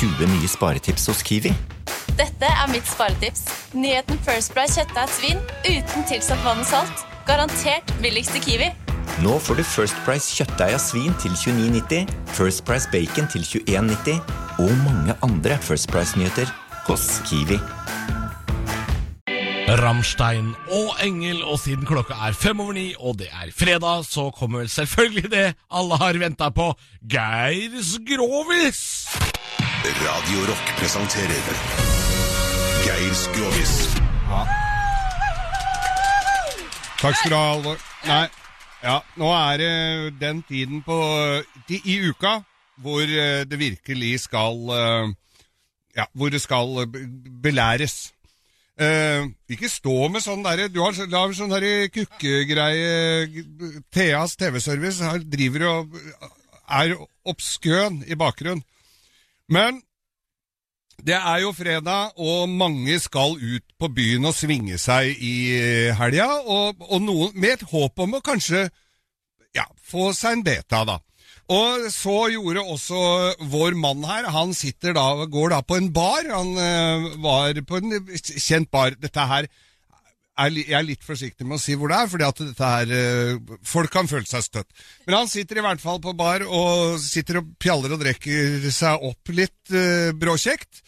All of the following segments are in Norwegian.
20 nye sparetips hos Kiwi. Dette er mitt sparetips. Nyheten First Price kjøttdeig svin uten tilsatt vann og salt. Garantert billigst i Kiwi. Nå får du First Price kjøttdeig av svin til 29,90, First Price bacon til 21,90 og mange andre First Price-nyheter hos Kiwi. Ramstein og Engel, og siden klokka er fem over ni, og det er fredag, så kommer vel selvfølgelig det alle har venta på, Geirs Grovis! Radio Rock presenterer Geir Skrovis. Takk skal du ha, Alvor. Nei, ja, nå er det den tiden på i, uka hvor eh, det virkelig skal eh, Ja, hvor det skal belæres. Uh, ikke stå med sånn derre Du har lager sånn derre kukkegreie Theas TV-service driver og er obskøn i bakgrunnen. Men det er jo fredag, og mange skal ut på byen og svinge seg i helga, og, og noen med et håp om å kanskje ja, få seg en beta, da. Og så gjorde også vår mann her, han sitter da, går da på en bar, han eh, var på en kjent bar. Dette her er, jeg er litt forsiktig med å si hvor det er, fordi at dette her eh, Folk kan føle seg støtt. Men han sitter i hvert fall på bar og sitter og pjaller og drikker seg opp litt uh, bråkjekt.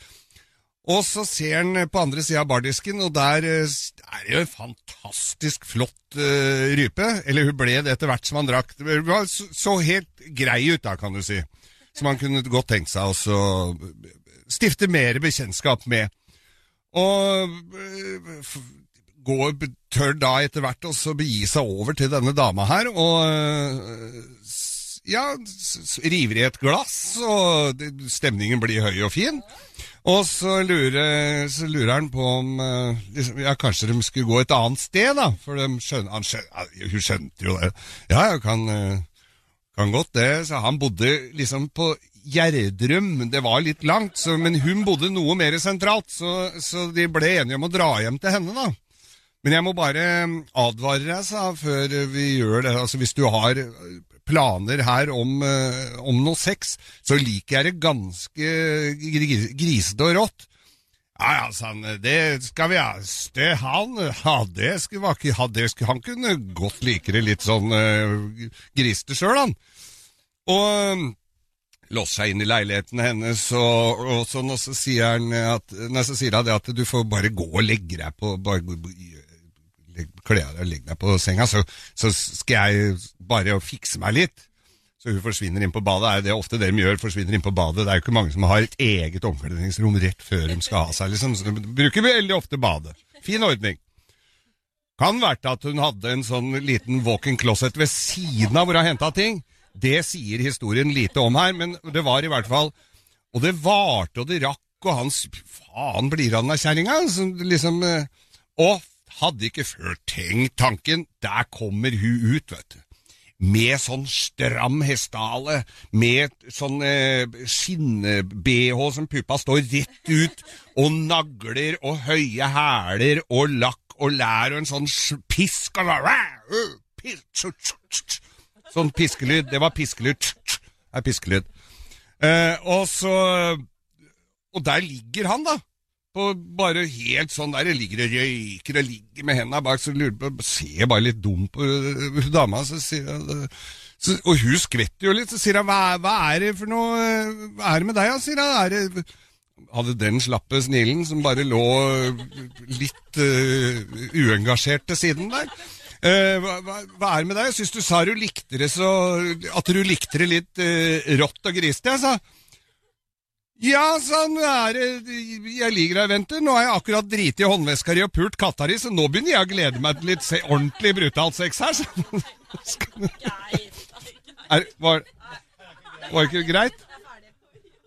Og så ser han på andre sida av bardisken, og der eh, er det jo en fantastisk flott uh, rype. Eller hun ble det etter hvert som han drakk. Var så, helt grei ut da, kan du si. Som han kunne godt tenkt seg å stifte mer bekjentskap med. Og går, tør da etter hvert også begi seg over til denne dama her, og ja, river i et glass, og stemningen blir høy og fin. Og så lurer, så lurer han på om eh, liksom, ja, kanskje de skulle gå et annet sted, da. For skjønner, han skjøn, ja, hun skjønte jo det. Ja, jeg kan, eh, kan godt det. Så han bodde liksom på Gjerdrum. Det var litt langt, så, men hun bodde noe mer sentralt, så, så de ble enige om å dra hjem til henne, da. Men jeg må bare advare deg, sa før vi gjør det. Altså, hvis du har planer her om, eh, om noe sex, så liker jeg det ganske gri- grisete og rått. Sa han, det skal vi ha. Det, han, ja, det skulle, ha, det skulle, han kunne godt like det litt sånn uh, grisete sjøl, han. Og um, låser seg inn i leiligheten hennes, og, og, sånn, og så sier han at, nei, så sier han det at du får bare gå og legge deg på bare, Kle deg og legge deg på senga, så, så skal jeg bare fikse meg litt. Så hun forsvinner inn på badet. Det er det ofte de gjør, forsvinner inn på badet. Det er jo ikke mange som har et eget omkledningsrom rett før de skal ha seg, liksom. Så de bruker veldig ofte badet. Fin ordning. Kan vært at hun hadde en sånn liten walk-in closet ved siden av hvor hun henta ting. Det sier historien lite om her, men det var i hvert fall Og det varte og det rakk, og han Faen blir han av kjerringa? som Liksom eh, Og hadde ikke før tenkt tanken Der kommer hun ut, vet du. Med sånn stram hestehale, med sånn eh, skinne-bh som puppa står rett ut, og nagler og høye hæler og lakk og lær og en sånn pisk og sånn, piskelyd. Det var piskelyd. Tsk, er piskelyd. Eh, og så Og der ligger han, da. På bare helt sånn der, ligger og røyker og ligger med hendene bak, så lurer på Ser bare litt dum på øh, dama, så sier jeg så, Og hun skvetter jo litt, så sier hun hva, hva er det for noe øh, Hva er det med deg, da? sier hun. Hadde den slappe snilen som bare lå øh, litt uh, uengasjert til siden der. Uh, hva, hva, hva er det med deg? Jeg syns du sa du likte det så At du likte det litt uh, rått og grisete, jeg sa. Ja, sånn er jeg her og Venter. Nå har jeg akkurat driti i håndveska di og pult katta di, så nå begynner jeg å glede meg til litt se ordentlig brutalt sex her. Så. Er, var, var ikke greit?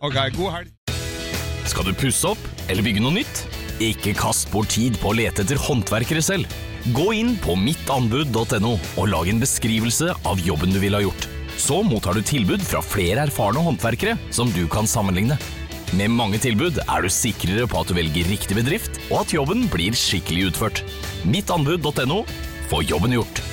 Ok, god helg. Skal du pusse opp eller bygge noe nytt? Ikke kast bort tid på å lete etter håndverkere selv. Gå inn på mittanbud.no og lag en beskrivelse av jobben du ville ha gjort. Så mottar du tilbud fra flere erfarne håndverkere som du kan sammenligne. Med mange tilbud er du sikrere på at du velger riktig bedrift, og at jobben blir skikkelig utført. Mittanbud.no få jobben gjort.